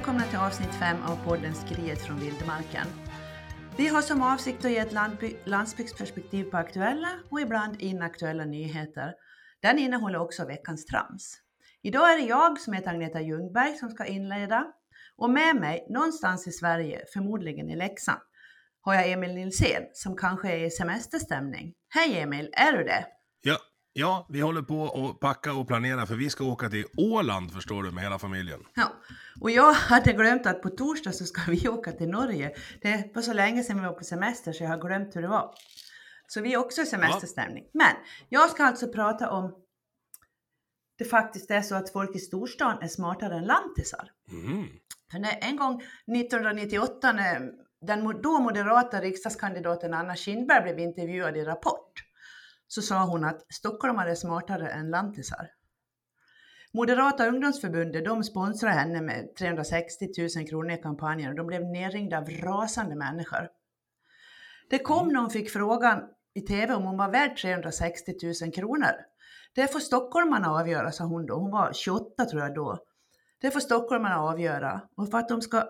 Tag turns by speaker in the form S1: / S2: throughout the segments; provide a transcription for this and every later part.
S1: Välkomna till avsnitt 5 av podden Skriet från vildmarken. Vi har som avsikt att ge ett landsbygdsperspektiv på aktuella och ibland inaktuella nyheter. Den innehåller också veckans trams. Idag är det jag som heter Agneta Ljungberg som ska inleda och med mig någonstans i Sverige, förmodligen i Leksand, har jag Emil Nilsén som kanske är i semesterstämning. Hej Emil, är du det?
S2: Ja, ja, vi håller på att packa och planera för vi ska åka till Åland förstår du med hela familjen.
S1: Ja, och jag hade glömt att på torsdag så ska vi åka till Norge. Det var så länge sedan vi var på semester så jag har glömt hur det var. Så vi är också i semesterstämning. Men jag ska alltså prata om det faktiskt är så att folk i storstan är smartare än lantisar.
S2: Mm.
S1: För när en gång 1998 när den då moderata riksdagskandidaten Anna Kinberg blev intervjuad i Rapport så sa hon att stockholmare är smartare än lantisar. Moderata ungdomsförbundet de sponsrade henne med 360 000 kronor i kampanjen och de blev nerringda av rasande människor. Det kom när hon fick frågan i TV om hon var värd 360 000 kronor. Det får stockholmarna avgöra, sa hon då. Hon var 28 tror jag då. Det får stockholmarna avgöra. Och för att de ska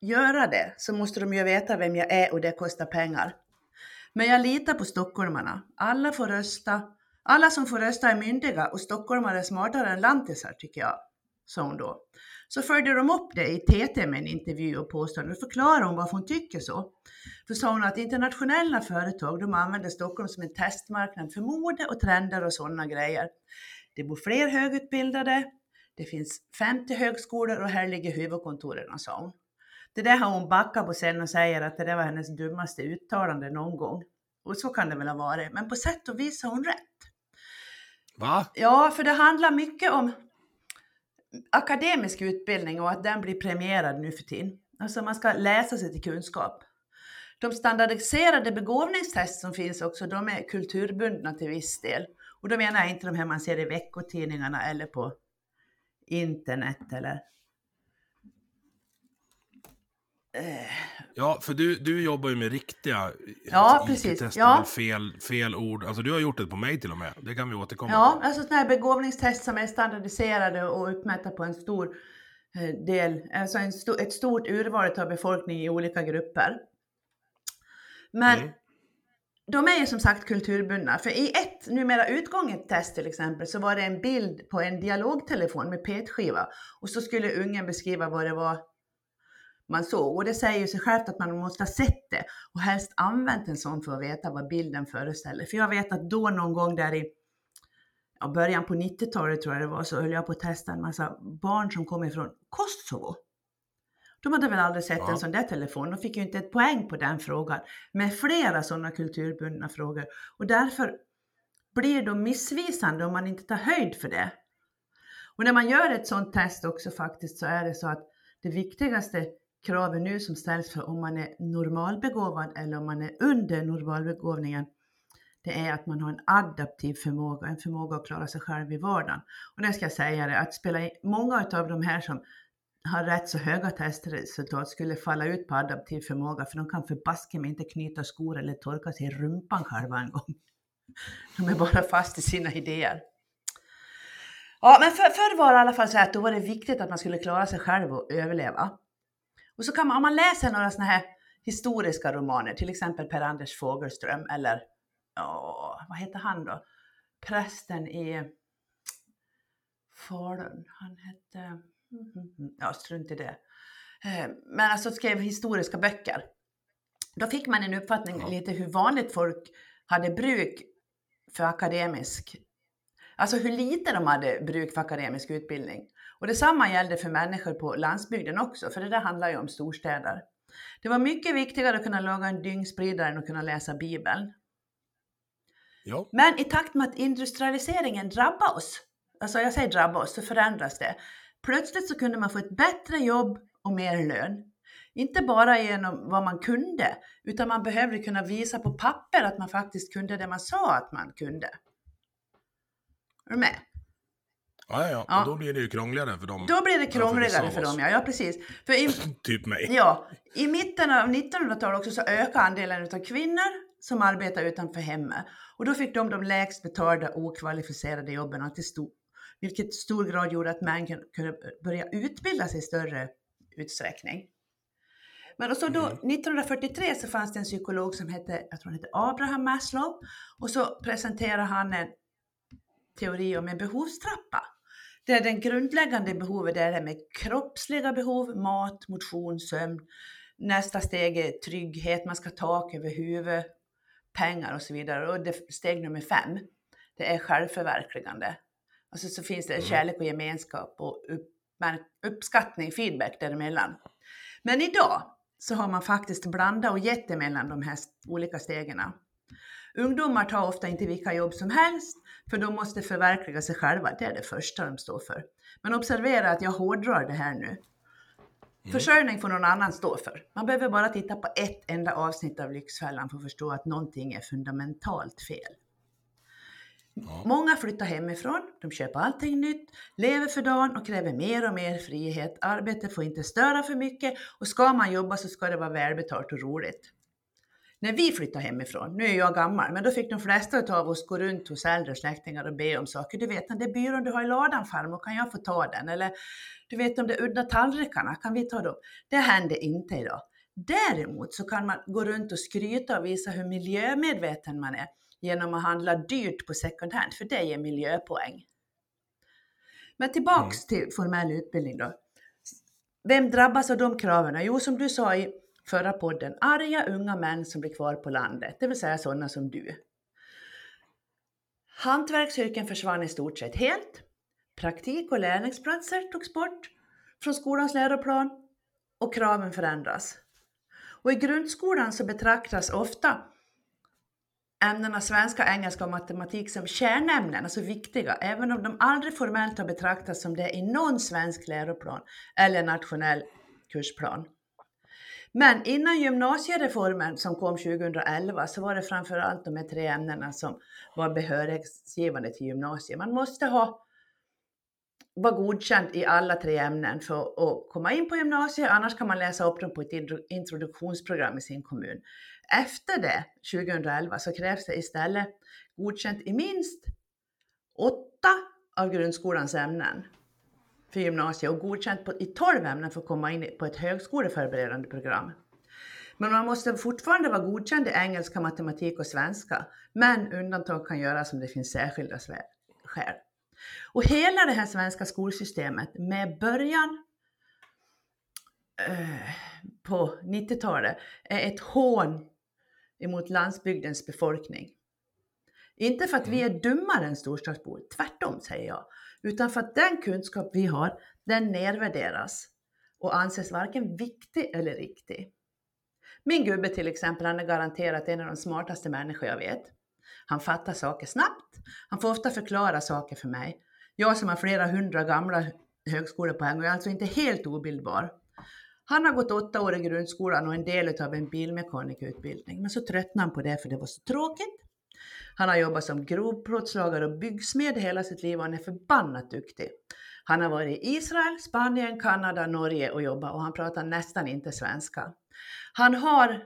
S1: göra det så måste de ju veta vem jag är och det kostar pengar. Men jag litar på stockholmarna. Alla får rösta. Alla som får rösta är myndiga och stockholmare är smartare än lantisar tycker jag, sa hon då. Så följde de upp det i TT med en intervju och påstående och förklarade hon varför hon tycker så. Då sa hon att internationella företag de använder Stockholm som en testmarknad för mode och trender och sådana grejer. Det bor fler högutbildade, det finns 50 högskolor och här ligger huvudkontoren, sa hon. Det där har hon backat på sen och säger att det där var hennes dummaste uttalande någon gång. Och så kan det väl ha varit, men på sätt och vis har hon rätt.
S2: Va?
S1: Ja, för det handlar mycket om akademisk utbildning och att den blir premierad nu för tiden. Alltså man ska läsa sig till kunskap. De standardiserade begåvningstest som finns också, de är kulturbundna till viss del. Och då menar jag inte de här man ser i veckotidningarna eller på internet eller...
S2: Ja, för du, du jobbar ju med riktiga
S1: Ja, precis.
S2: IT-tester
S1: Ja.
S2: fel, fel ord. Alltså du har gjort det på mig till och med. Det kan vi återkomma
S1: Ja,
S2: till.
S1: alltså sådana här begåvningstest som är standardiserade och uppmätta på en stor eh, del, alltså en sto- ett stort urval av befolkningen i olika grupper. Men
S2: Mm.
S1: de är ju som sagt kulturbundna, för i ett numera utgånget test till exempel så var det en bild på en dialogtelefon med petskiva och så skulle ungen beskriva vad det var man såg. Och det säger ju sig självt att man måste ha sett det och helst använt en sån för att veta vad bilden föreställer. För jag vet att då någon gång där i ja, början på 90-talet tror jag det var, så höll jag på att testa en massa barn som kom ifrån Kosovo. De hade väl aldrig sett
S2: Ja.
S1: en sån där telefon. De fick ju inte ett poäng på den frågan. Med flera sådana kulturbundna frågor. Och därför blir de missvisande om man inte tar höjd för det. Och när man gör ett sådant test också faktiskt så är det så att det viktigaste kraven nu som ställs för om man är normalbegåvad eller om man är under normalbegåvningen det är att man har en adaptiv förmåga, en förmåga att klara sig själv i vardagen. Och det ska jag säga det, att spela in, många av de här som har rätt så höga testresultat skulle falla ut på adaptiv förmåga för de kan förbaske mig inte knyta skor eller torka sig i rumpan själva en gång. De är bara fast i sina idéer. Ja, men för, förr var det i alla fall så här att då var det viktigt att man skulle klara sig själv och överleva. Och så kan man, om man läser några sådana här historiska romaner, till exempel Per-Anders Fogelström eller, ja, vad heter han då? Prästen i Falun, han hette, ja strunt i det. Eh, Men alltså skrev historiska böcker. Då fick man en uppfattning
S2: Ja.
S1: lite hur vanligt folk hade bruk för akademisk, alltså hur lite de hade bruk för akademisk utbildning. Och detsamma gällde för människor på landsbygden också, för det där handlar ju om storstäder. Det var mycket viktigare att kunna laga en dyngspridare än att kunna läsa Bibeln.
S2: Ja.
S1: Men i takt med att industrialiseringen drabbar oss, alltså jag säger drabba oss, så förändras det. Plötsligt så kunde man få ett bättre jobb och mer lön. Inte bara genom vad man kunde, utan man behövde kunna visa på papper att man faktiskt kunde det man sa att man kunde. Är du med?
S2: Ja, ja,
S1: Ja.
S2: Och då blir det ju krångligare för dem.
S1: Då blir det krångligare för dem, ja. ja precis. För i,
S2: Typ mig.
S1: Ja, i mitten av 1900-talet också så ökade andelen av kvinnor som arbetar utanför hemmet. Och då fick de de lägst betalda okvalificerade jobben till stor, vilket i stor grad gjorde att män kunde börja utbilda sig i större utsträckning. Men och så då, 1943 mm. så fanns det en psykolog som hette, jag tror han hette Abraham Maslow, och så presenterade han en teori om en behovstrappa. Där den grundläggande behovet är det med kroppsliga behov, mat, motion, sömn. Nästa steg är trygghet, man ska ha tak över huvudet, pengar och så vidare. Och det, steg nummer fem, det är självförverkligande. Alltså så finns det mm. kärlek och gemenskap och upp, uppskattning, feedback däremellan. Men idag så har man faktiskt blandat och gett emellan de här olika stegen. Ungdomar tar ofta inte vilka jobb som helst, för de måste förverkliga sig själva. Det är det första de står för. Men observera att jag hårdrar det här nu. Mm. Försörjning får någon annan stå för. Man behöver bara titta på ett enda avsnitt av Lyxfällan för att förstå att någonting är fundamentalt fel. Ja. Många flyttar hemifrån, de köper allting nytt, lever för dagen och kräver mer och mer frihet. Arbetet får inte störa för mycket och ska man jobba så ska det vara välbetalt och roligt. När vi flyttade hemifrån, nu är jag gammal, men då fick de flesta av oss gå runt hos äldre släktingar och be om saker. Du vet, den där byrån du har i ladan farmor, kan jag få ta den? Eller du vet, de där udda tallrikarna, kan vi ta dem? Det händer inte idag. Däremot så kan man gå runt och skryta och visa hur miljömedveten man är genom att handla dyrt på second hand, för det ger miljöpoäng. Men tillbaks mm. till formell utbildning då. Vem drabbas av de kraven? Jo, som du sa i förra podden, arga unga män som blir kvar på landet, det vill säga sådana som du. Hantverksyrken försvann i stort sett helt. Praktik och lärlingsplatser togs bort från skolans läroplan och kraven förändras. Och i grundskolan så betraktas ofta ämnena svenska, engelska och matematik som kärnämnen, alltså viktiga, även om de aldrig formellt har betraktats som det i någon svensk läroplan eller nationell kursplan. Men innan gymnasiereformen som kom 2011 så var det framförallt de här tre ämnena som var behörighetsgivande till gymnasiet. Man måste ha vara godkänd i alla tre ämnen för att komma in på gymnasiet, annars kan man läsa upp dem på ett introduktionsprogram i sin kommun. Efter det, 2011, så krävs det istället godkänt i minst åtta av grundskolans ämnen för gymnasiet och godkänt på, i 12 ämnen för att komma in på ett högskoleförberedande program. Men man måste fortfarande vara godkänd i engelska, matematik och svenska. Men undantag kan göras om det finns särskilda skäl. Och hela det här svenska skolsystemet med början eh, på 90-talet är ett hån emot landsbygdens befolkning. Inte för att vi är dummare än storstadsbor, tvärtom säger jag, utan för att den kunskap vi har, den nedvärderas och anses varken viktig eller riktig. Min gubbe till exempel, han är garanterat en av de smartaste människor jag vet. Han fattar saker snabbt, han får ofta förklara saker för mig. Jag som har flera hundra gamla högskolepoäng och är alltså inte helt obildbar. Han har gått åtta år i grundskolan och en del av en bilmekanikerutbildning, men så tröttnade han på det för det var så tråkigt. Han har jobbat som grovplåtslagare och byggsmed hela sitt liv och han är förbannat duktig. Han har varit i Israel, Spanien, Kanada, Norge och jobbat och han pratar nästan inte svenska. Han har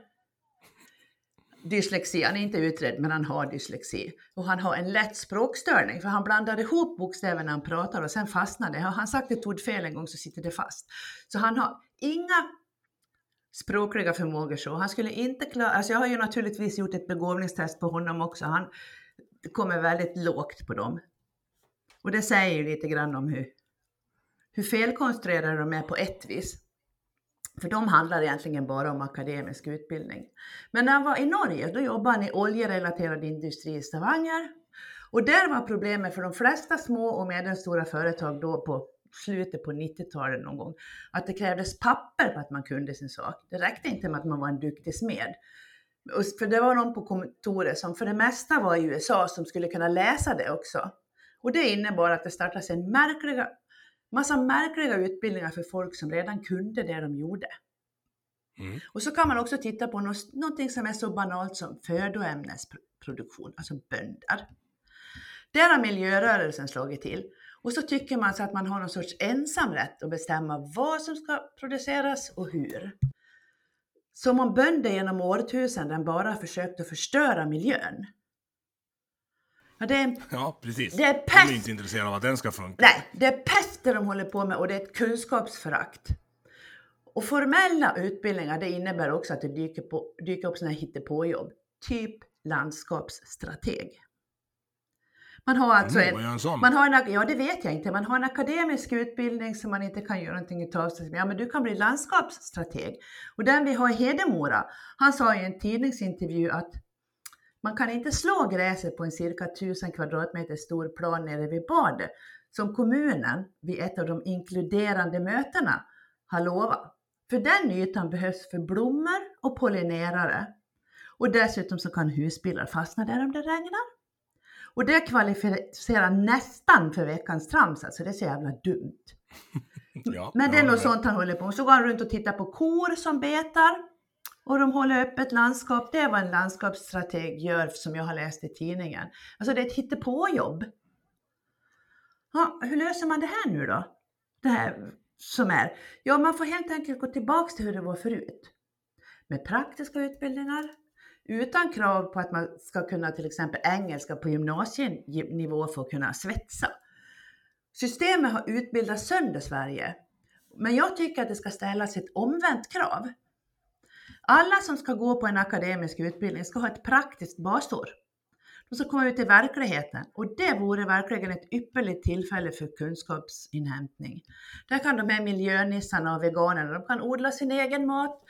S1: dyslexi, han är inte utredd men han har dyslexi. Och han har en lätt språkstörning för han blandar ihop bokstäverna när han pratar och sen fastnar det. Har han sagt ett ord fel en gång så sitter det fast. Så han har inga språkliga förmågor så. Han skulle inte klara, alltså jag har ju naturligtvis gjort ett begåvningstest på honom också. Han kommer väldigt lågt på dem. Och det säger ju lite grann om hur, hur felkonstruerade de är på ett vis. För de handlar egentligen bara om akademisk utbildning. Men när han var i Norge, då jobbade han i oljerelaterad industri i Stavanger. Och där var problemet för de flesta små och medelstora företag då på slutet på 90-talet någon gång, att det krävdes papper på att man kunde sin sak. Det räckte inte med att man var en duktig smed. För det var någon på kontoret som för det mesta var i USA som skulle kunna läsa det också. Och det innebar att det startades en märkliga, massa märkliga utbildningar för folk som redan kunde det de gjorde. Mm. Och så kan man också titta på något, någonting som är så banalt som födoämnesproduktion, alltså bönder. Där har miljörörelsen slagit till och så tycker man så att man har någon sorts ensamrätt att bestämma vad som ska produceras och hur. Som om bönder genom årtusenden bara försökt att förstöra miljön. Ja, det är,
S2: Ja, precis.
S1: Det är
S2: De är
S1: pest.
S2: inte intresserade av att den ska funka.
S1: nej, det är pest det de håller på med och det är ett kunskapsförakt. Och formella utbildningar, det innebär också att det dyker, på, dyker upp sådana här hittepåjobb. Typ landskapsstrateg. Man har alltså en? Man har en, ja, det vet jag inte. Man har en akademisk utbildning som man inte kan göra någonting utav. Ja, men du kan bli landskapsstrateg. Och den vi har i Hedemora, han sa i en tidningsintervju att man kan inte slå gräset på en cirka 1000 kvadratmeter stor plan nere vid badet som kommunen vid ett av de inkluderande mötena har lovat. För den ytan behövs för blommor och pollinerare. Och dessutom så kan husbilar fastna där om det regnar. Och det kvalificerar nästan för veckans trams, alltså det är så jävla dumt.
S2: Ja,
S1: Men det är något sånt han håller på med. Så går han runt och tittar på kor som betar. Och de håller öppet landskap. Det är vad en landskapsstrateg gör som jag har läst i tidningen. Alltså det är ett hittepåjobb. Ja, hur löser man det här nu då? Det här som är. Ja, man får helt enkelt gå tillbaks till hur det var förut. Med praktiska utbildningar, utan krav på att man ska kunna till exempel engelska på gymnasienivå för att kunna svetsa. Systemet har utbildat sönder Sverige. Men jag tycker att det ska ställas ett omvänt krav. Alla som ska gå på en akademisk utbildning ska ha ett praktiskt basår. De ska komma ut i verkligheten och det vore verkligen ett ypperligt tillfälle för kunskapsinhämtning. Där kan de här miljönissarna och veganerna, de kan odla sin egen mat,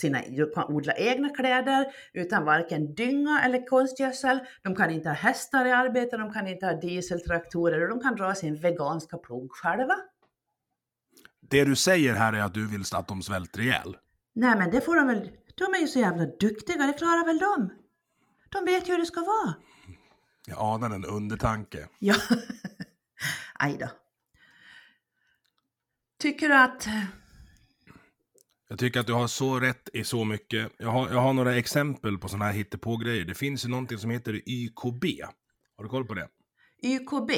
S1: sina, odla egna kläder utan varken dynga eller konstgödsel. De kan inte ha hästar i arbete, de kan inte ha dieseltraktorer och de kan dra sin veganska plog själva.
S2: Det du säger här är att du vill att de svälter ihjäl.
S1: Nej men det får de väl, de är ju så jävla duktiga, det klarar väl de? De vet ju hur det ska vara.
S2: Jag anar en undertanke.
S1: Ja, aj då. Tycker du att...
S2: Jag tycker att du har så rätt i så mycket. Jag har, jag har några exempel på sådana här hittepågrejer. Det finns ju någonting som heter YKB. Har du koll på det?
S1: YKB,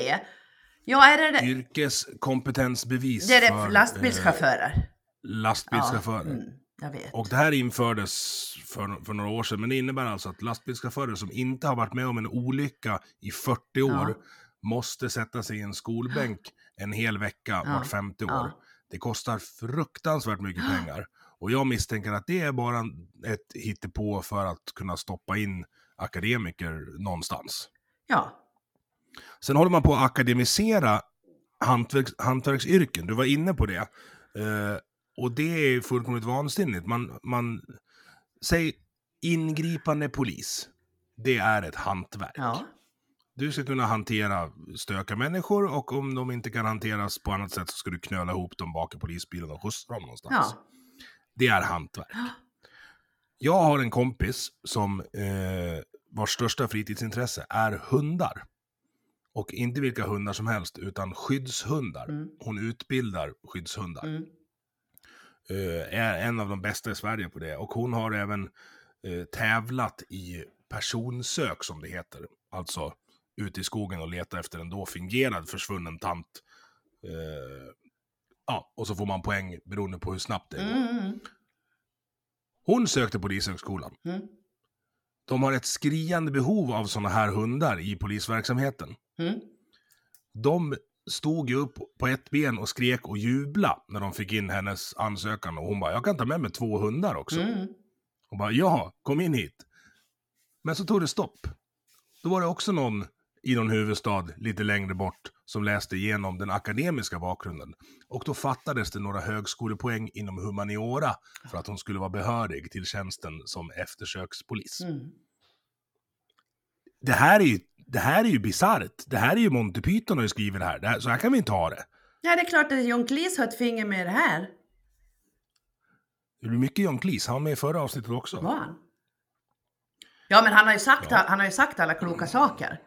S1: ja är det?
S2: Yrkeskompetensbevis
S1: Det är det
S2: för
S1: för lastbilschaufförer.
S2: eh, lastbilschaufförer.
S1: mm, jag vet.
S2: Och det här infördes för, för några år sedan, men det innebär alltså att lastbilschaufförer som inte har varit med om en olycka i 40 år
S1: Ja.
S2: måste sätta sig i en skolbänk en hel vecka
S1: Ja.
S2: vart femte år.
S1: Ja.
S2: Det kostar fruktansvärt mycket pengar. Och jag misstänker att det är bara ett hittepå för att kunna stoppa in akademiker någonstans.
S1: Ja,
S2: Sen håller man på att akademisera hantverks, hantverksyrken. Du var inne på det. Eh, och det är fullkomligt vansinnigt. Man, man, säg ingripande polis. Det är ett hantverk.
S1: ja,
S2: Du ska kunna hantera stöka människor och om de inte kan hanteras på annat sätt så ska du knöla ihop dem bak i polisbilen och skjutsa dem någonstans.
S1: ja.
S2: Det är hantverk. Jag har en kompis som eh, vars största fritidsintresse är hundar. Och inte vilka hundar som helst, utan skyddshundar.
S1: Mm.
S2: Hon utbildar skyddshundar.
S1: Mm.
S2: Eh, är en av de bästa i Sverige på det. Och hon har även eh, tävlat i personsök, som det heter. Alltså ute i skogen och leta efter en då fingerad försvunnen tant. Eh, ja, och så får man poäng beroende på hur snabbt det går.
S1: Mm, mm,
S2: Hon sökte Polishögskolan.
S1: mm.
S2: De har ett skriande behov av sådana här hundar i polisverksamheten.
S1: Mm.
S2: De stod ju upp på ett ben och skrek och jubla när de fick in hennes ansökan. Och hon bara, jag kan ta med mig två hundar också.
S1: Mm.
S2: Och bara, ja, kom in hit. Men så tog det stopp. Då var det också någon i någon huvudstad lite längre bort som läste igenom den akademiska bakgrunden. Och då fattades det några högskolepoäng inom humaniora för att hon skulle vara behörig till tjänsten som eftersökspolis.
S1: Mm.
S2: Det här är ju, det här är ju bisarrt. Det här är ju Monty Python har ju skrivit det här. det här. Så här kan vi inte ha det.
S1: Ja, det är klart att John Cleese har ett finger med det här.
S2: Det blir mycket John Cleese. Han var med i förra avsnittet också.
S1: Var han? Ja, men han har ju sagt,
S2: Ja.
S1: han har ju sagt alla kloka saker.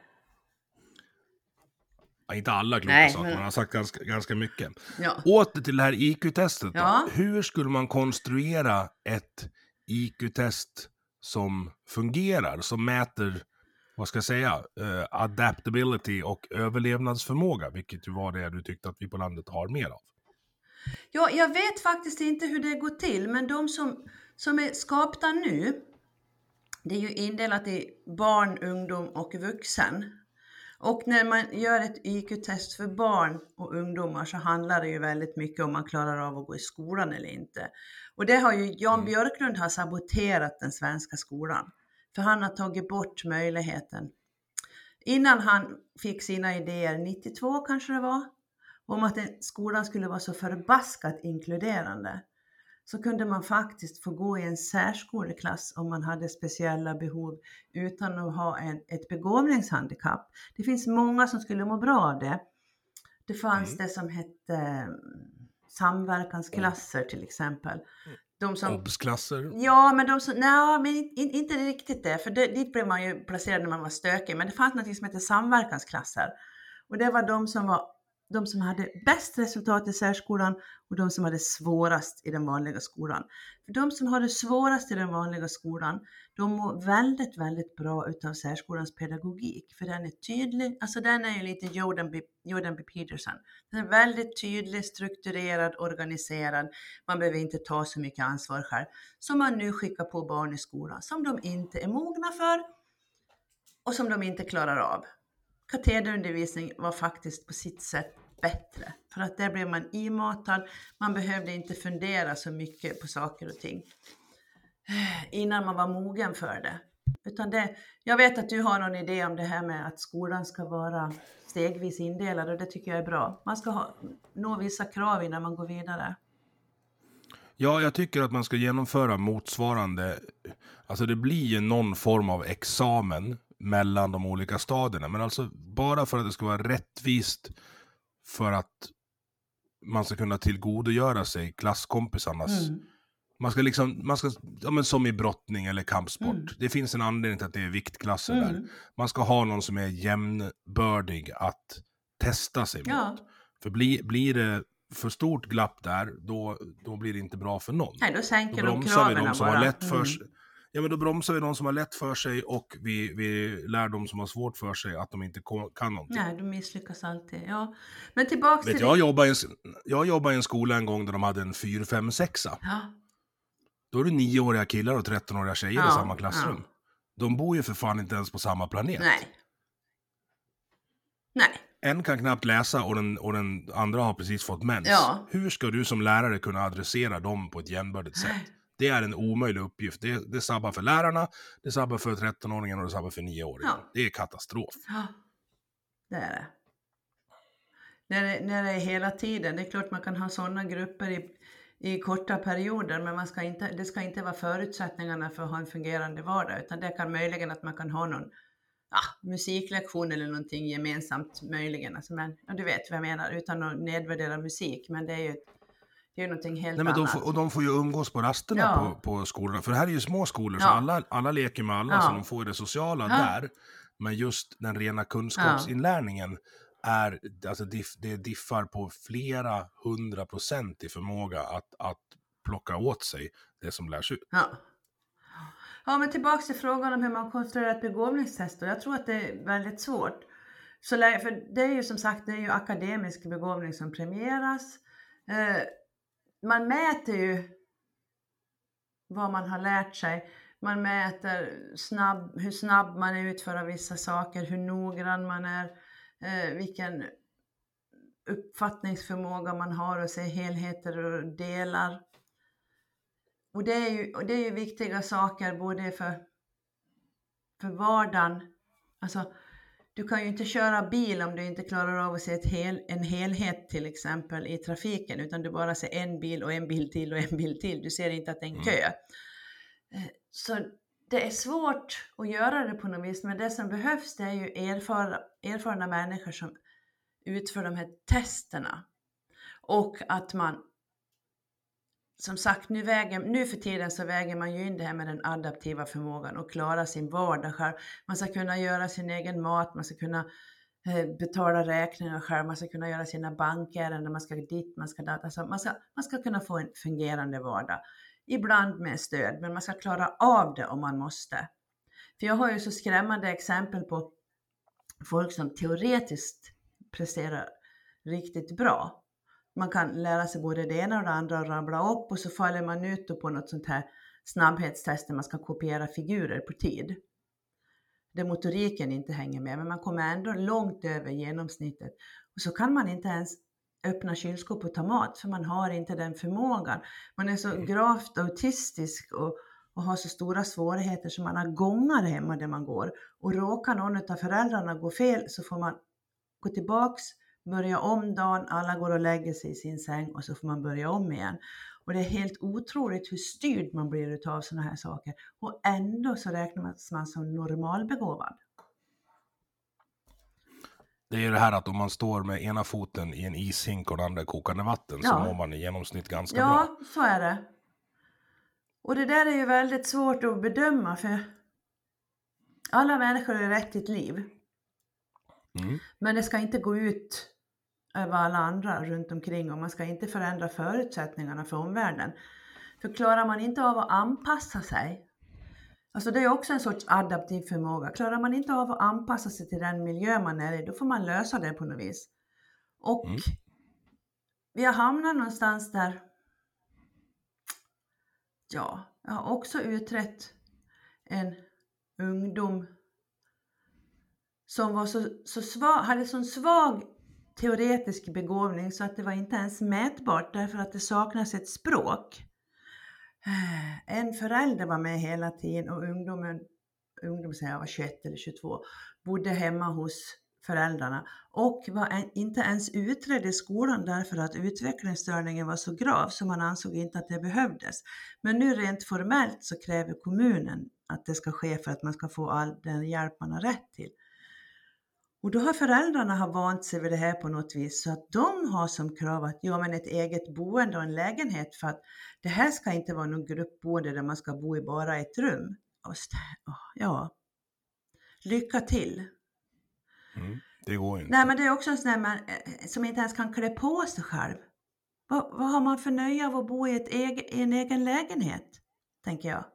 S2: Inte alla kloka
S1: Nej,
S2: saker,
S1: men-
S2: han har sagt ganska, ganska mycket.
S1: Ja.
S2: Åter till det här IQ-testet.
S1: Ja.
S2: Hur skulle man konstruera ett IQ-test som fungerar, som mäter, vad ska jag säga, eh, adaptability och överlevnadsförmåga, vilket ju var det du tyckte att vi på landet har mer av.
S1: Ja, jag vet faktiskt inte hur det går till, men de som, som är skapta nu, det är ju indelat i barn, ungdom och vuxen. Och när man gör ett IQ-test för barn och ungdomar så handlar det ju väldigt mycket om man klarar av att gå i skolan eller inte. Och det har ju Jan
S2: Mm.
S1: Björklund har saboterat den svenska skolan. För han har tagit bort möjligheten. Innan han fick sina idéer, 92 kanske det var, om att skolan skulle vara så förbaskat inkluderande så kunde man faktiskt få gå i en särskoleklass om man hade speciella behov utan att ha en, ett begåvningshandikapp. Det finns många som skulle må bra av det. Det fanns
S2: Mm.
S1: det som hette eh, samverkansklasser till exempel. De som,
S2: Obsklasser.
S1: ja, men de som, nej, men in, in, inte riktigt det, för det, dit blev man ju placerad när man var stökig. Men det fanns något som hette samverkansklasser. Och det var de som var de som hade bäst resultat i särskolan och de som hade svårast i den vanliga skolan. För de som har det svårast i den vanliga skolan, de mår väldigt, väldigt bra utav särskolans pedagogik. För den är tydlig, alltså den är ju lite Jordan B. Jordan B. Peterson. Den är väldigt tydlig, strukturerad, organiserad. Man behöver inte ta så mycket ansvar själv. Som man nu skickar på barn i skolan, som de inte är mogna för och som de inte klarar av. Katederundervisning var faktiskt på sitt sätt bättre. För att där blev man imatad, man behövde inte fundera så mycket på saker och ting eh, innan man var mogen för det. Utan det. Jag vet att du har någon idé om det här med att skolan ska vara stegvis indelad och det tycker jag är bra. Man ska ha, nå vissa krav innan man går vidare.
S2: Ja, jag tycker att man ska genomföra motsvarande, alltså det blir ju någon form av examen mellan de olika stadierna, men alltså bara för att det ska vara rättvist för att man ska kunna tillgodogöra sig klasskompisarnas
S1: Mm.
S2: Man ska liksom, man ska, ja men som i brottning eller kampsport.
S1: Mm.
S2: Det finns en anledning till att det är viktklasser där.
S1: Mm.
S2: Man ska ha någon som är jämnbördig att testa sig mot.
S1: Ja,
S2: För blir, blir det för stort glapp där, då, då blir det inte bra för någon.
S1: nej då
S2: Då
S1: sänker de
S2: bromsar vi
S1: kraven
S2: de som
S1: bara.
S2: har lätt för
S1: Mm.
S2: Ja men då bromsar vi de som har lätt för sig och vi, vi lär de som har svårt för sig att de inte kan någonting.
S1: Nej, de misslyckas alltid. Ja. Men tillbaks
S2: Vet,
S1: till...
S2: jag, jobbade i en, jag jobbade i en skola en gång där de hade en 4, 5, 6
S1: Ja,
S2: Då är det nioåriga killar och 13-åriga tjejer i
S1: Ja,
S2: samma klassrum.
S1: ja.
S2: De bor ju för fan inte ens på samma planet.
S1: nej. Nej.
S2: En kan knappt läsa och den, och den andra har precis fått mens.
S1: Ja.
S2: Hur ska du som lärare kunna adressera dem på ett jämnbördigt sätt? Det är en omöjlig uppgift. Det, det sabbar för lärarna, det sabbar för 13-åringen och det sabbar för 9-åringen.
S1: Ja.
S2: Det är katastrof.
S1: Ja, det är det. När, det. när det är hela tiden, det är klart man kan ha sådana grupper i, i korta perioder, men man ska inte, det ska inte vara förutsättningarna för att ha en fungerande vardag, utan det kan möjligen att man kan ha någon ja, musiklektion eller någonting gemensamt möjligen. Alltså, men, ja, du vet vad jag menar, utan att nedvärdera musik, men det är ju, det är ju någonting helt
S2: Nej, men de
S1: annat.
S2: får, och de får ju umgås på rasterna
S1: Ja.
S2: på, på skolorna. För det här är ju små skolor, så
S1: Ja.
S2: alla, alla leker med alla,
S1: Ja.
S2: så de får ju det sociala där. Men just den rena kunskapsinlärningen är, alltså diff, det diffar på flera hundra procent i förmåga att, att plocka åt sig det som lärs ut.
S1: Ja. Ja, men tillbaks till frågan om hur man konstruerar ett begåvningstest. Och jag tror att det är väldigt svårt. Så, för det är ju som sagt det är ju akademisk begåvning som premieras. Eh, man mäter ju vad man har lärt sig. Man mäter snabb, hur snabb man är utföra vissa saker, hur noggrann man är, eh, vilken uppfattningsförmåga man har att se helheter och delar. Och det är ju, och det är ju viktiga saker både för, för vardagen. Alltså, du kan ju inte köra bil om du inte klarar av att se hel, en helhet till exempel i trafiken, utan du bara ser en bil och en bil till och en bil till. Du ser inte att det är en
S2: Mm.
S1: kö. Eh, Så det är svårt att göra det på något vis, men det som behövs det är ju erfara, erfarna människor som utför de här testerna. Och att man som sagt, nu, väger, nu för tiden så väger man ju in det här med den adaptiva förmågan och klara sin vardag själv. Man ska kunna göra sin egen mat, man ska kunna eh, betala räkningar själv, man ska kunna göra sina bankärenden, man ska dit, man ska dit. Alltså man, ska, man ska kunna få en fungerande vardag. Ibland med stöd, men man ska klara av det om man måste. För jag har ju så skrämmande exempel på folk som teoretiskt presterar riktigt bra. Man kan lära sig både det ena och det andra och rabbla upp och så faller man ut på något sånt här snabbhetstest där man ska kopiera figurer på tid. där motoriken inte hänger med, men man kommer ändå långt över genomsnittet. Och så kan man inte ens öppna kylskåp och ta mat, för man har inte den förmågan. Man är så
S2: Mm.
S1: gravt autistisk och, och har så stora svårigheter så man har gångar hemma där man går. Och råkar någon av föräldrarna gå fel så får man gå tillbaks, börja om dagen, alla går och lägger sig i sin säng och så får man börja om igen. Och det är helt otroligt hur styrd man blir utav sådana här saker. Och ändå så räknas man som normalbegåvad.
S2: Det är ju det här att om man står med ena foten i en ishink och den andra kokande vatten så
S1: Ja.
S2: mår man i genomsnitt ganska bra.
S1: Ja, så är det. Och det där är ju väldigt svårt att bedöma för alla människor har rätt till ett liv.
S2: Mm.
S1: Men det ska inte gå ut över alla andra runt omkring och man ska inte förändra förutsättningarna för omvärlden. För klarar man inte av att anpassa sig, alltså det är också en sorts adaptiv förmåga, klarar man inte av att anpassa sig till den miljö man är i, då får man lösa det på något vis. Och
S2: Mm.
S1: vi har hamnat någonstans där, ja, jag har också utrett en ungdom som var så, så svag, hade så svag teoretisk begåvning så att det var inte ens mätbart därför att det saknas ett språk. Eh, en förälder var med hela tiden och ungdomen, ungdom säger jag var 21 eller 22, bodde hemma hos föräldrarna och var en, inte ens utredd i skolan därför att utvecklingsstörningen var så grav så man ansåg inte att det behövdes. Men nu rent formellt så kräver kommunen att det ska ske för att man ska få all den hjälp man har rätt till. Och då har föräldrarna har vant sig vid det här på något vis så att de har som krav att ja men ett eget boende och en lägenhet för att det här ska inte vara någon gruppboende där man ska bo i bara ett rum. Och ja, lycka till!
S2: Mm. Det går inte.
S1: Nej men det är också en sån där man, eh, som inte ens kan klä på sig själv. Vad, vad har man för nöje av att bo i, ett egen, i en egen lägenhet? Tänker jag.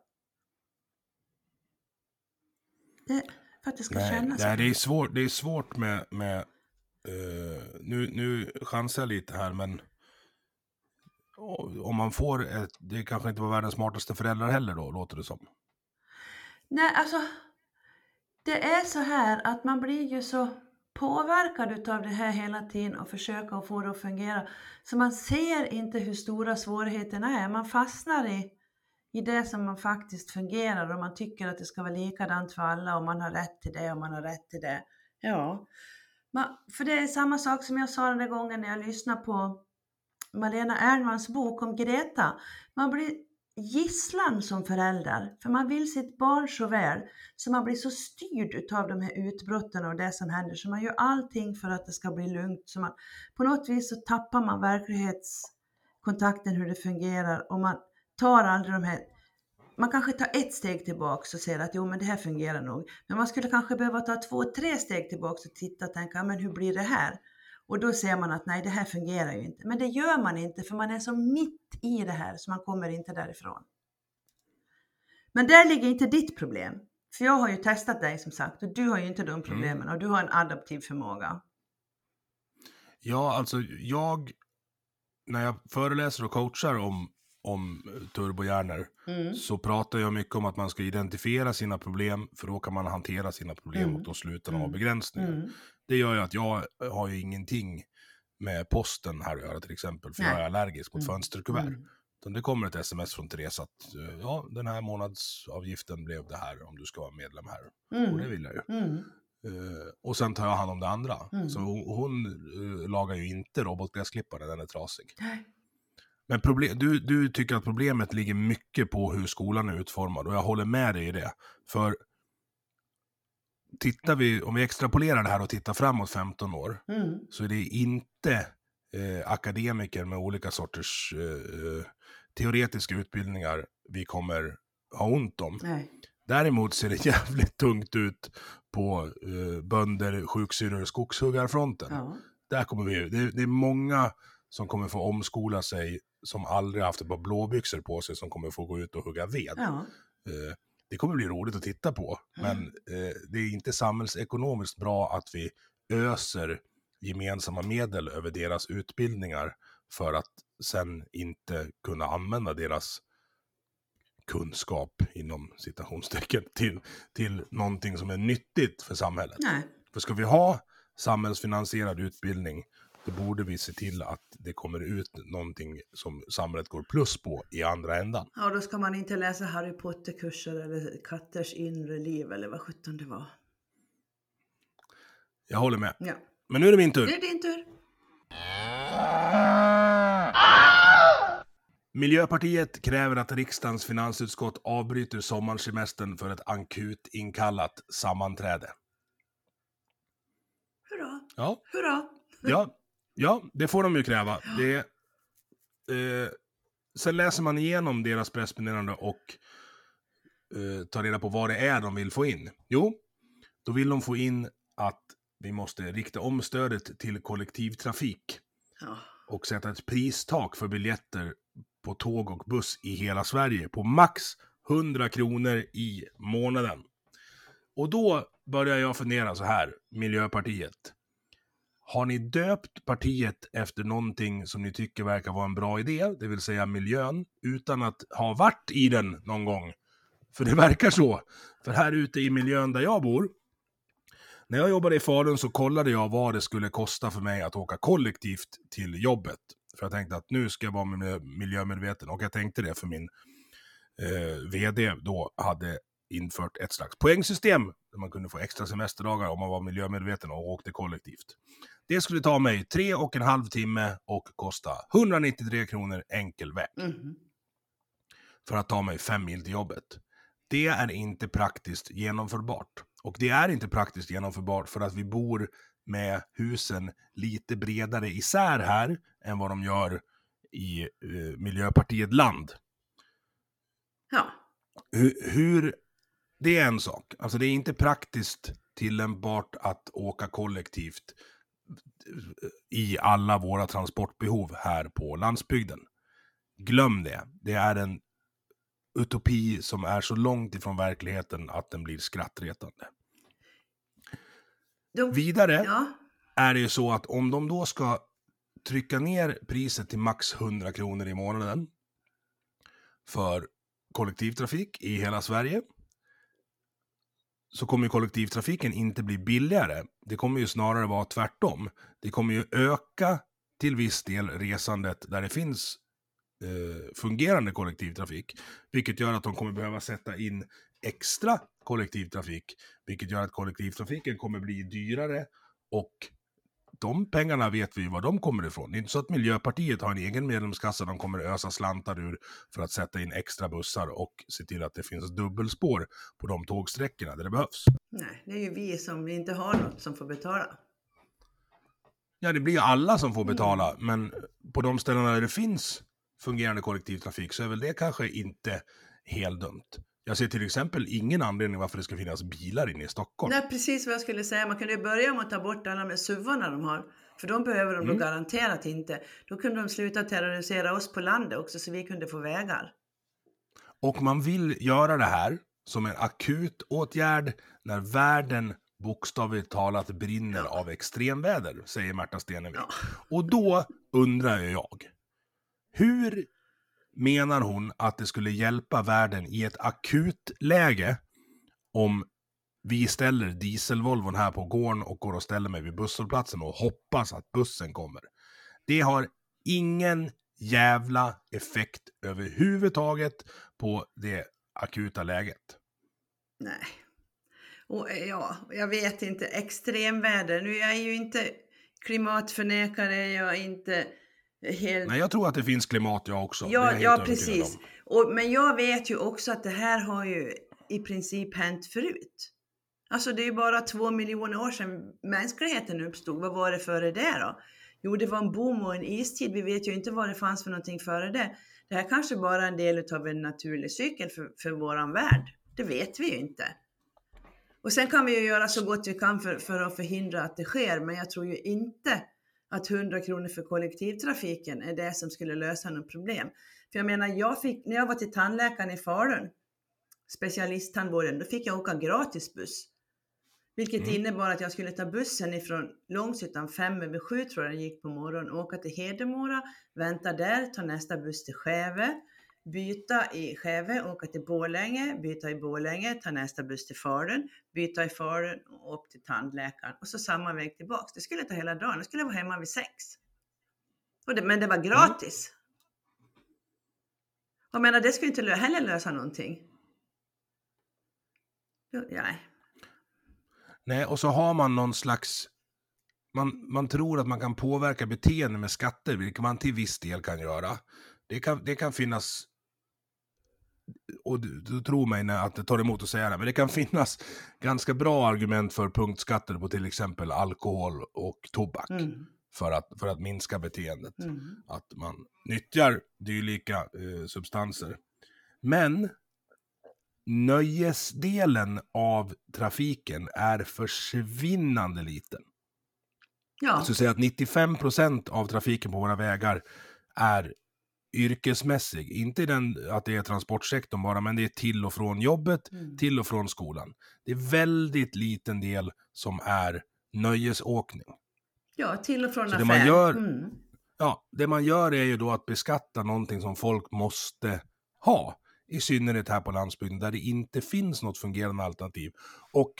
S1: Det, för att det ska
S2: Nej,
S1: kännas
S2: nej, det är svårt, det är svårt med, med eh, nu, nu chansar jag lite här men om man får ett, det kanske inte var världens smartaste föräldrar heller då, låter det som.
S1: Nej, alltså. Det är så här att man blir ju så påverkad utav det här hela tiden och försöka att få det att fungera. Så man ser inte hur stora svårigheterna är. Man fastnar i, i det som man faktiskt fungerar och man tycker att det ska vara likadant för alla och man har rätt till det och man har rätt till det. Ja, man, för det är samma sak som jag sa den där gången när jag lyssnade på Malena Ernmans bok om Greta. Man blir gisslan som förälder, för man vill sitt barn så väl, så man blir så styrd utav de här utbrotten och det som händer, så man gör allting för att det ska bli lugnt. Så man, på något vis så tappar man verklighetskontakten, hur det fungerar, och man tar aldrig de här man kanske tar ett steg tillbaks och säger att jo men det här fungerar nog. Men man skulle kanske behöva ta två, tre steg tillbaks och titta och tänka, men hur blir det här? Och då ser man att nej, det här fungerar ju inte. Men det gör man inte för man är så mitt i det här så man kommer inte därifrån. Men där ligger inte ditt problem. För jag har ju testat dig som sagt och du har ju inte de problemen och du har en adaptiv förmåga.
S2: Ja, alltså jag, när jag föreläser och coachar om, om turbohjärnor
S1: Mm.
S2: så pratar jag mycket om att man ska identifiera sina problem för då kan man hantera sina problem
S1: Mm.
S2: och då slutar ha
S1: Mm.
S2: begränsningar.
S1: Mm.
S2: Det gör ju att jag har ju ingenting med posten här att göra till exempel, för
S1: Nej.
S2: jag är allergisk mot
S1: Mm.
S2: fönsterkuvert.
S1: Mm.
S2: Utan det kommer ett sms från Therese att eh, ja, den här månadsavgiften blev det här om du ska vara medlem här. Och det
S1: Mm.
S2: vill jag ju. Eh, och sen tar jag hand om det andra.
S1: Mm.
S2: Så hon, hon eh, lagar ju inte robotgräsklipparen när den är trasig.
S1: Nej.
S2: Men problem, du, du tycker att problemet ligger mycket på hur skolan är utformad och jag håller med dig i det. För tittar vi, om vi extrapolerar det här och tittar framåt 15 år,
S1: Mm.
S2: så är det inte eh, akademiker med olika sorters eh, eh, teoretiska utbildningar vi kommer ha ont om.
S1: Nej.
S2: Däremot ser det jävligt tungt ut på eh, bönder, sjuksyrror och skogshuggarfronten.
S1: Ja.
S2: Där kommer vi, det, det är många som kommer få omskola sig som aldrig haft ett par blåbyxor på sig som kommer få gå ut och hugga ved.
S1: Ja.
S2: Eh, det kommer bli roligt att titta på, men eh, det är inte samhällsekonomiskt bra att vi öser gemensamma medel över deras utbildningar för att sen inte kunna använda deras kunskap inom citationstecken till, till någonting som är nyttigt för samhället.
S1: Nej.
S2: För ska vi ha samhällsfinansierad utbildning, då borde vi se till att det kommer ut någonting som samhället går plus på i andra ändan.
S1: Ja, då ska man inte läsa Harry Potter-kurser eller katters inre liv eller vad sjutton det var.
S2: Jag håller med.
S1: Ja.
S2: Men nu är det min tur.
S1: Det är din tur.
S2: Miljöpartiet kräver att riksdagens finansutskott avbryter sommarsemestern för ett akut inkallat sammanträde.
S1: Hurra,
S2: Ja,
S1: hurra.
S2: ja, ja det får de ju kräva. Det, eh, sen läser man igenom deras pressmeddelande och eh, tar reda på vad det är de vill få in. Jo, då vill de få in att vi måste rikta om stödet till kollektivtrafik
S1: Ja.
S2: och sätta ett pristak för biljetter på tåg och buss i hela Sverige på max 100 kronor i månaden. Och då börjar jag fundera så här, Miljöpartiet. Har ni döpt partiet efter någonting som ni tycker verkar vara en bra idé, det vill säga miljön, utan att ha varit i den någon gång? För det verkar så. För här ute i miljön där jag bor, när jag jobbade i Falun så kollade jag vad det skulle kosta för mig att åka kollektivt till jobbet. För jag tänkte att nu ska jag vara miljömedveten. Och jag tänkte det för min eh, VD då hade infört ett slags poängsystem där man kunde få extra semesterdagar om man var miljömedveten och åkte kollektivt. Det skulle ta mig tre och en halv timme och kosta 193 kronor enkel väg
S1: Mhm.
S2: för att ta mig fem mil till jobbet. Det är inte praktiskt genomförbart. Och det är inte praktiskt genomförbart för att vi bor med husen lite bredare isär här än vad de gör i eh, Miljöpartiet land.
S1: Ja.
S2: Hur, hur, det är en sak. Alltså det är inte praktiskt tillämpbart att åka kollektivt i alla våra transportbehov här på landsbygden. Glöm det. Det är en utopi som är så långt ifrån verkligheten att den blir skrattretande.
S1: De,
S2: Vidare
S1: ja.
S2: är det ju så att om de då ska trycka ner priset till max 100 kronor i månaden för kollektivtrafik i hela Sverige så kommer ju kollektivtrafiken inte bli billigare. Det kommer ju snarare vara tvärtom. Det kommer ju öka till viss del resandet där det finns eh, fungerande kollektivtrafik. Vilket gör att de kommer behöva sätta in extra kollektivtrafik. Vilket gör att kollektivtrafiken kommer bli dyrare och de pengarna vet vi var de kommer ifrån. Det är inte så att Miljöpartiet har en egen medlemskassa de kommer ösa slantar ur för att sätta in extra bussar och se till att det finns dubbelspår på de tågsträckorna där det behövs.
S1: Nej, det är ju vi som inte har något som får betala.
S2: Ja, det blir ju alla som får betala, men på de ställena där det finns fungerande kollektivtrafik så är väl det kanske inte helt dumt. Jag ser till exempel ingen anledning varför det ska finnas bilar inne i Stockholm.
S1: Nej, precis vad jag skulle säga. Man kunde ju börja med att ta bort alla med suvarna de har. För de behöver de
S2: Mm.
S1: då garanterat inte. Då kunde de sluta terrorisera oss på landet också så vi kunde få vägar.
S2: Och man vill göra det här som en akut åtgärd när världen bokstavligt talat brinner av extremväder, säger Märta Stenevi.
S1: Ja.
S2: Och då undrar jag, hur menar hon att det skulle hjälpa världen i ett akut läge om vi ställer dieselvolvon här på gården och går och ställer mig vid busshållplatsen och hoppas att bussen kommer. Det har ingen jävla effekt överhuvudtaget på det akuta läget.
S1: Nej. Och eh, ja, jag vet inte, extremväder. Nu jag är ju inte klimatförnekare, jag är inte helt...
S2: Nej, jag tror att det finns klimat jag också.
S1: Ja,
S2: jag
S1: ja precis. Och, men jag vet ju också att det här har ju i princip hänt förut. Alltså det är ju bara två miljoner år sedan mänskligheten uppstod. Vad var det före det då? Jo, det var en boom och en istid. Vi vet ju inte vad det fanns för någonting före det. Det här kanske bara är en del av en naturlig cykel för, för våran värld. Det vet vi ju inte. Och sen kan vi ju göra så gott vi kan för, för att förhindra att det sker, men jag tror ju inte att 100 kronor för kollektivtrafiken är det som skulle lösa något problem. För jag menar, jag fick, när jag var till tandläkaren i Falun, specialisttandvården, då fick jag åka gratis buss. Vilket
S2: Mm.
S1: innebar att jag skulle ta bussen ifrån Långshyttan fem över sju tror jag det gick på morgonen, åka till Hedemora, vänta där, ta nästa buss till Skäve, byta i Skeve, åka till Borlänge, byta i Borlänge, ta nästa buss till Falun, byta i Falun och upp till tandläkaren och så samma väg tillbaks. Det skulle ta hela dagen. Jag skulle vara hemma vid sex. Det, men det var gratis. Jag menar, det skulle inte heller lösa någonting. Nej.
S2: Nej, och så har man någon slags... Man, man tror att man kan påverka beteende med skatter, vilket man till viss del kan göra. Det kan, det kan finnas... Och du, du tror mig när att tar emot att säga det, men det kan finnas ganska bra argument för punktskatter på till exempel alkohol och tobak.
S1: Mm.
S2: För, att, för att minska beteendet.
S1: Mm.
S2: Att man nyttjar dylika eh, substanser. Men nöjesdelen av trafiken är försvinnande liten.
S1: Ja,
S2: Jag skulle säga att 95% av trafiken på våra vägar är yrkesmässig. Inte den att det är transportsektorn bara, men det är till och från jobbet,
S1: Mm.
S2: till och från skolan. Det är väldigt liten del som är nöjesåkning.
S1: ja, till och från
S2: Så det
S1: affären.
S2: man gör-
S1: Mm.
S2: Ja, det man gör är ju då att beskatta någonting som folk måste ha. I synnerhet här på landsbygden där det inte finns något fungerande alternativ. Och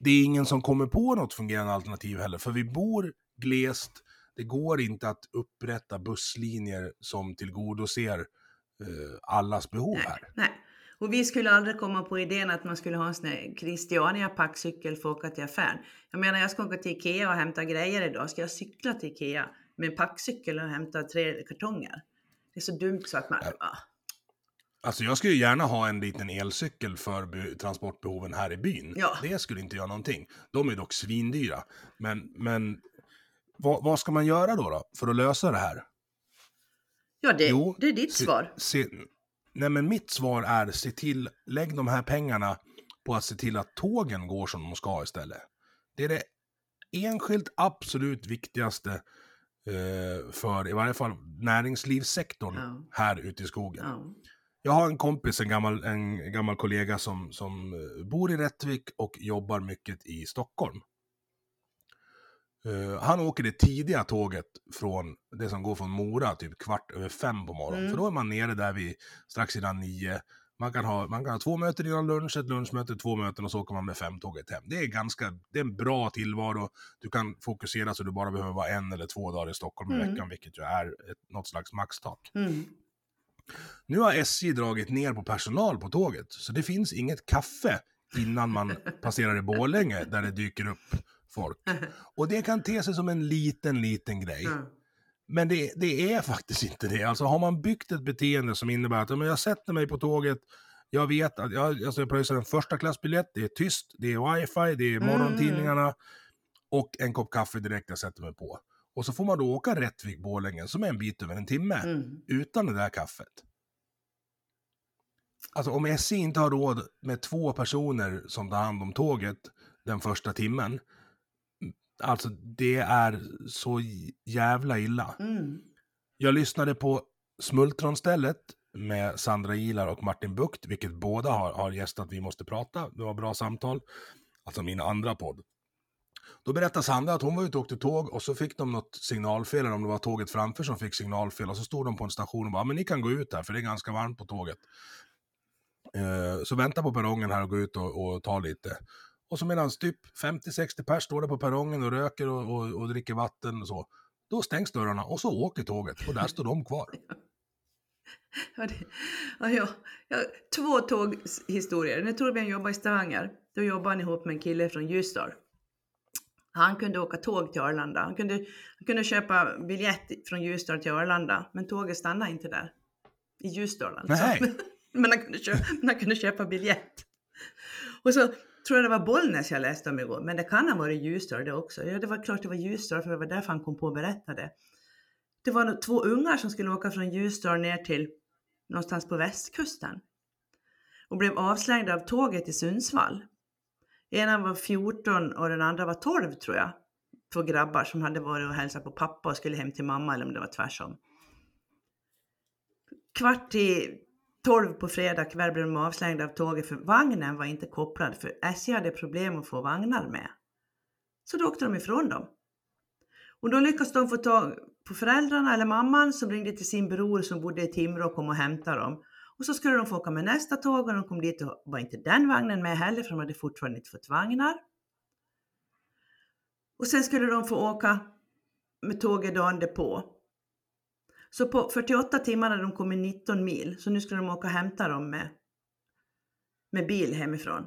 S2: det är ingen som kommer på något fungerande alternativ heller, för vi bor glest. Det går inte att upprätta busslinjer som tillgodoser eh, allas behov här.
S1: nej. Och vi skulle aldrig komma på idén att man skulle ha en sån här Christiania packcykel för att åka till affären. Jag menar, jag ska åka till Ikea och hämta grejer idag. Ska jag cykla till Ikea med en packcykel och hämta tre kartonger? Det är så dumt så att man...
S2: Ja.
S1: Ah.
S2: Alltså jag skulle gärna ha en liten elcykel för be- transportbehoven här i byn.
S1: Ja.
S2: Det skulle inte göra någonting. De är dock svindyra. Men, men vad, vad ska man göra då, då för att lösa det här?
S1: Ja, det,
S2: Jo,
S1: det är ditt
S2: se-
S1: svar.
S2: Se, nej men mitt svar är se till, lägg de här pengarna på att se till att tågen går som de ska istället. Det är det enskilt absolut viktigaste eh, för i varje fall näringslivssektorn
S1: Ja.
S2: här ute i skogen.
S1: Ja.
S2: Jag har en kompis, en gammal, en gammal kollega som, som eh, bor i Rättvik och jobbar mycket i Stockholm. Eh, han åker det tidiga tåget från det som går från Mora typ kvart över fem på morgonen.
S1: Mm.
S2: För då är man nere där vid strax innan nio. Man kan, ha, man kan ha två möten innan lunch, ett lunchmöte, två möten och så åker man med femtåget hem. Det är ganska, det är en bra tillvaro. Du kan fokusera så du bara behöver vara en eller två dagar i Stockholm i
S1: Mm.
S2: veckan, vilket ju är ett, något slags maxtak.
S1: Mm.
S2: Nu har SJ dragit ner på personal på tåget, så det finns inget kaffe innan man passerar i Borlänge där det dyker upp folk. Och det kan te sig som en liten, liten grej.
S1: Ja.
S2: Men det, det är faktiskt inte det. Alltså har man byggt ett beteende som innebär att men jag sätter mig på tåget, jag vet att jag, alltså jag pröjsar en första klassbiljett, det är tyst, det är wifi, det är
S1: Mm.
S2: morgontidningarna och en kopp kaffe direkt jag sätter mig på. Och så får man då åka Rättvik-Borlänge som är en bit över en timme
S1: Mm.
S2: utan det där kaffet. Alltså om SJ inte har råd med två personer som tar hand om tåget den första timmen, alltså det är så jävla illa.
S1: Mm.
S2: Jag lyssnade på Smultronstället med Sandra Ilar och Martin Bukt, vilket båda har, har gästat Vi måste prata. Det var bra samtal. Alltså min andra podd. Då berättade Sandra att hon var ute och åkte tåg och så fick de något signalfel, eller om det var tåget framför som fick signalfel. Och så stod de på en station och bara, men ni kan gå ut här för det är ganska varmt på tåget. Eh, så vänta på perrongen här och gå ut och, och ta lite. Och så medan typ 50-60 pers står där på perrongen och röker och, och, och dricker vatten och så. Då stängs dörrarna och så åker tåget och där står de kvar.
S1: Ja, det, ja, ja, ja, två tåghistorier. När Torbjörn jobbade i Stavanger, då jobbade han ihop med en kille från Ljusdal. Han kunde åka tåg till Arlanda. Han kunde, han kunde köpa biljett från Ljusdal till Arlanda, men tåget stannade inte där. I Ljusdal alltså.
S2: Nej.
S1: men, han kunde köpa, men han kunde köpa biljett. Och så tror jag det var Bollnäs jag läste om igår, men det kan ha varit Ljusdal det också. Ja, det var klart det var Ljusdal, för det var därför han kom på att berätta det. Det var två ungar som skulle åka från Ljusdal ner till någonstans på västkusten och blev avslängda av tåget i Sundsvall. Ena var 14 och den andra var 12 tror jag. Två grabbar som hade varit och hälsat på pappa och skulle hem till mamma eller om det var tvärsom. Kvart i 12 på fredag kväll blev de avslängda av tåget för vagnen var inte kopplad för SJ hade problem att få vagnar med. Så då åkte de ifrån dem. Och då lyckades de få tag på föräldrarna eller mamman som ringde till sin bror som bodde i Timrå och kom och hämtade dem. Och så skulle de få åka med nästa tåg och de kom dit och var inte den vagnen med heller för de hade fortfarande inte fått vagnar. Och sen skulle de få åka med tåget dagen därpå. Så på 48 timmar hade de kommit 19 mil, så nu skulle de åka och hämta dem med, med bil hemifrån.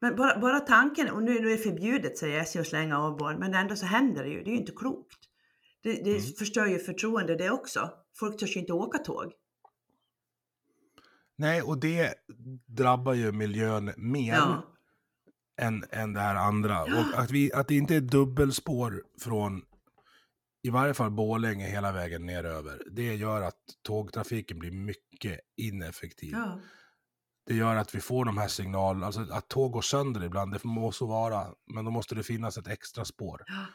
S1: Men bara, bara tanken, och nu, nu är det förbjudet säger SJ att slänga av barn, men ändå så händer det ju, det är ju inte klokt. Det, det
S2: Mm.
S1: förstör ju förtroende det också. Folk törs ju inte åka tåg.
S2: Nej, och det drabbar ju miljön mer
S1: Ja.
S2: än, än det här andra.
S1: Ja.
S2: Och att, vi, att det inte är dubbelspår från i varje fall Borlänge hela vägen ner över. Det gör att tågtrafiken blir mycket ineffektiv.
S1: Ja.
S2: Det gör att vi får de här signalerna, alltså att tåg går sönder ibland, det må så vara, men då måste det finnas ett extra spår.
S1: Ja.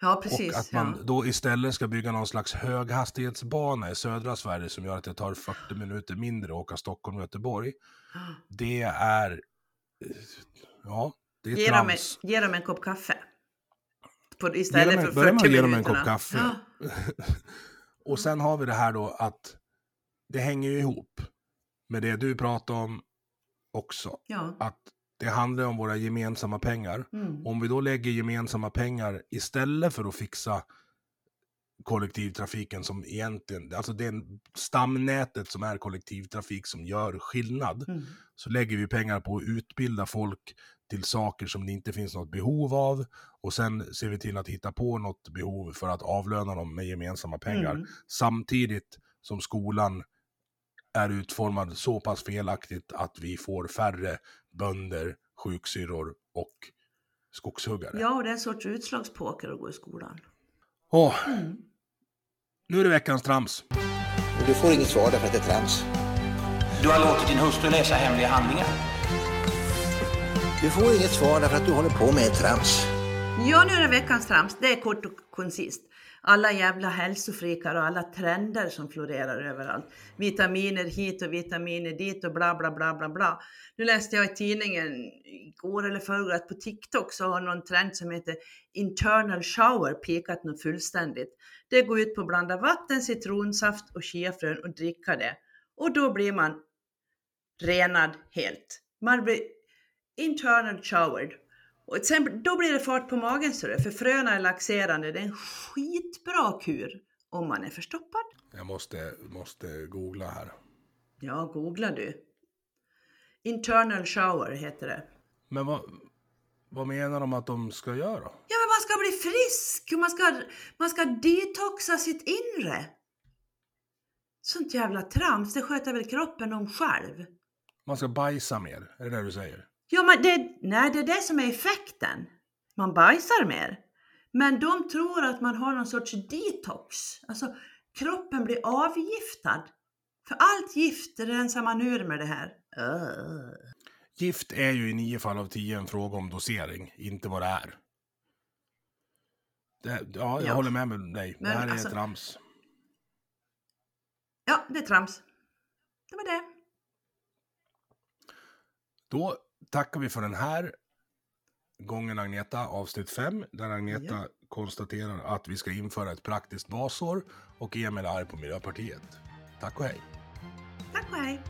S1: Ja, precis.
S2: och att man
S1: ja.
S2: då istället ska bygga någon slags höghastighetsbana i södra Sverige som gör att det tar 40 minuter mindre att åka Stockholm och Göteborg. Det är, eh, ja, det är
S1: Ge, dem en,
S2: trams.
S1: ge dem en kopp kaffe. På,
S2: Ge
S1: istället
S2: dem en-
S1: för
S2: börja
S1: 40
S2: med att ge dem en kopp kaffe.
S1: Ja.
S2: och sen har vi det här då att det hänger ju ihop med det du pratar om också.
S1: Ja.
S2: Att det handlar om våra gemensamma pengar.
S1: Mm.
S2: Om vi då lägger gemensamma pengar istället för att fixa kollektivtrafiken som egentligen, alltså det är stamnätet som är kollektivtrafik som gör skillnad,
S1: Mm.
S2: så lägger vi pengar på att utbilda folk till saker som det inte finns något behov av och sen ser vi till att hitta på något behov för att avlöna dem med gemensamma pengar.
S1: Mm.
S2: Samtidigt som skolan är utformad så pass felaktigt att vi får färre bönder, sjuksyrror och skogshuggare.
S1: Ja, och det är en sorts utslagspoker att gå i skolan.
S2: Åh,
S1: Mm.
S2: nu är det veckans trams.
S3: Du får inget svar därför att det är trams.
S4: Du har låtit din hustru läsa hemliga handlingar.
S3: Du får inget svar därför att du håller på med trams.
S1: Ja, nu är det veckans trams. Det är kort och koncist. Alla jävla hälsofrikar och alla trender som florerar överallt. Vitaminer hit och vitaminer dit och bla bla bla bla bla. Nu läste jag i tidningen igår eller förrgår att på TikTok så har någon trend som heter internal shower pekat något fullständigt. Det går ut på att blanda vatten, citronsaft och chiafrön och dricka det. Och då blir man renad helt. Man blir internal showered. Och sen, då blir det fart på magen, så det, för fröna är laxerande. Det är en skitbra kur om man är förstoppad.
S2: Jag måste, måste googla här.
S1: Ja, googla du. Internal shower heter det.
S2: Men vad, vad menar de att de ska göra?
S1: Ja, men man ska bli frisk och man ska, man ska detoxa sitt inre. Sånt jävla trams, det sköter väl kroppen om själv.
S2: Man ska bajsa mer, är det det du säger?
S1: Ja, men det, nej, det är det som är effekten. Man bajsar mer. Men de tror att man har någon sorts detox. Alltså, kroppen blir avgiftad. För allt gift rensar man ur med det här. Ugh.
S2: Gift är ju i nio fall av tio en fråga om dosering, inte vad det är. Det, ja, jag
S1: Ja.
S2: håller med med dig.
S1: Men
S2: det här är
S1: alltså-
S2: trams.
S1: Ja, det är trams. Det var det.
S2: Då tackar vi för den här gången Agneta, avsnitt 5, där Agneta
S1: Ja.
S2: konstaterar att vi ska införa ett praktiskt basår och Emil är arg på Miljöpartiet. Tack och hej.
S1: Tack och hej.